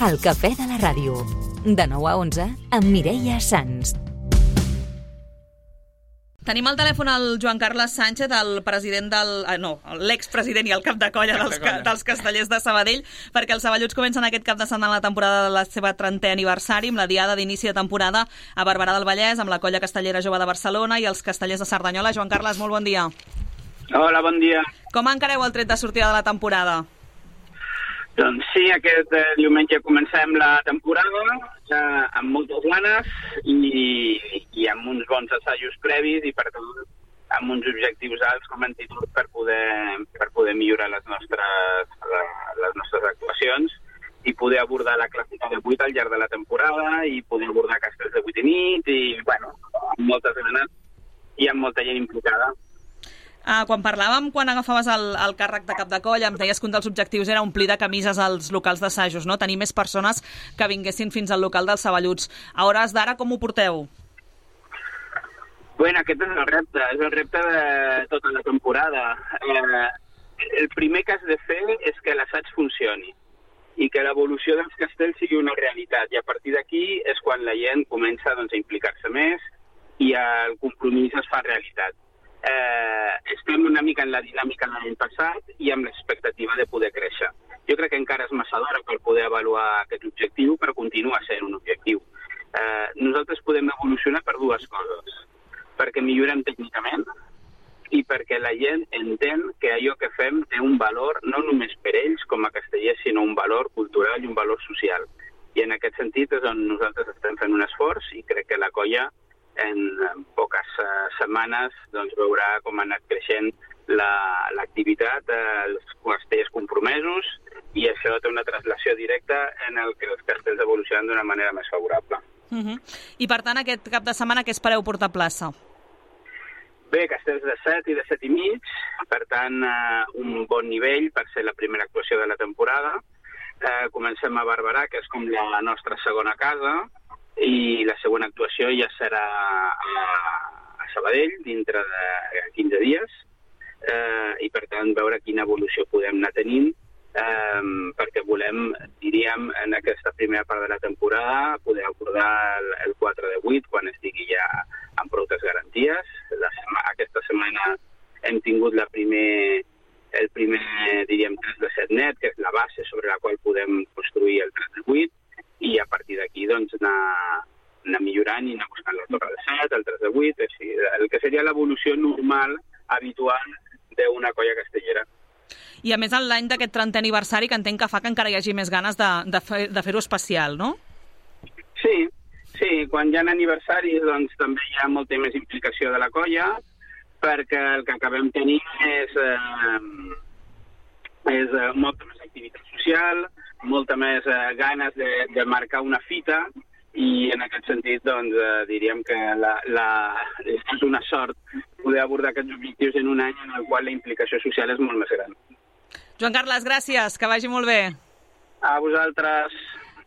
El cafè de la ràdio. De 9 a 11 amb Mireia Sans. Tenim al telèfon el Joan Carles Sánchez, el president del... Eh, no, l'expresident i el cap de colla, dels, ca, dels castellers de Sabadell, perquè els saballuts comencen aquest cap de setmana la temporada de la seva 30è aniversari, amb la diada d'inici de temporada a Barberà del Vallès, amb la colla castellera jove de Barcelona i els castellers de Cerdanyola. Joan Carles, molt bon dia. Hola, bon dia. Com encareu el tret de sortida de la temporada? Doncs sí, aquest eh, diumenge comencem la temporada eh, amb moltes ganes i, i amb uns bons assajos previs i per tant amb uns objectius alts com a entitat per poder, per poder millorar les nostres, les nostres actuacions i poder abordar la clàssica de 8 al llarg de la temporada i poder abordar castells de 8 i nit i, bueno, amb moltes ganes i amb molta gent implicada. Uh, quan parlàvem, quan agafaves el, el càrrec de cap de colla, em deies que un dels objectius era omplir de camises als locals d'assajos, no? tenir més persones que vinguessin fins al local dels Saballuts. A hores d'ara, com ho porteu? Bueno, aquest és el repte, és el repte de tota la temporada. Eh, el primer que has de fer és que l'assaig funcioni i que l'evolució dels castells sigui una realitat. I a partir d'aquí és quan la gent comença doncs, a implicar-se més i el compromís es fa realitat eh, estem una mica en la dinàmica de l'any passat i amb l'expectativa de poder créixer. Jo crec que encara és massa d'hora per poder avaluar aquest objectiu, però continua sent un objectiu. Eh, nosaltres podem evolucionar per dues coses. Perquè millorem tècnicament i perquè la gent entén que allò que fem té un valor no només per ells com a castellers, sinó un valor cultural i un valor social. I en aquest sentit és on nosaltres estem fent un esforç i crec que la colla en poques uh, setmanes doncs, veurà com ha anat creixent l'activitat, la, eh, els castells compromesos, i això té una translació directa en el que els castells evolucionen d'una manera més favorable. Uh -huh. I per tant, aquest cap de setmana què espereu portar a plaça? Bé, castells de 7 i de 7 i mig, per tant, eh, un bon nivell per ser la primera actuació de la temporada. Eh, comencem a Barberà, que és com la nostra segona casa, i la següent actuació ja serà a, a Sabadell dintre de 15 dies eh, i per tant veure quina evolució podem anar tenint eh, perquè volem, diríem, en aquesta primera part de la temporada poder acordar el, el 4 de 8 quan estigui ja amb proutes garanties. La sema, aquesta setmana hem tingut la primer, el primer, diríem, 3 de 7 net, que és la base sobre la qual podem construir el 3 de 8, i a partir d'aquí doncs, anar, anar millorant i anar buscant la torre de 7, el 3 de 8, així, el que seria l'evolució normal, habitual d'una colla castellera. I a més l'any d'aquest 30è aniversari que entenc que fa que encara hi hagi més ganes de, de, fer, de fer-ho especial, no? Sí, sí, quan hi ha aniversaris doncs també hi ha molta més implicació de la colla perquè el que acabem tenint és, eh, és eh, molta més activitat social, molta més eh, ganes de, de marcar una fita i en aquest sentit doncs, eh, diríem que la, la, és una sort poder abordar aquests objectius en un any en el qual la implicació social és molt més gran. Joan Carles, gràcies, que vagi molt bé. A vosaltres.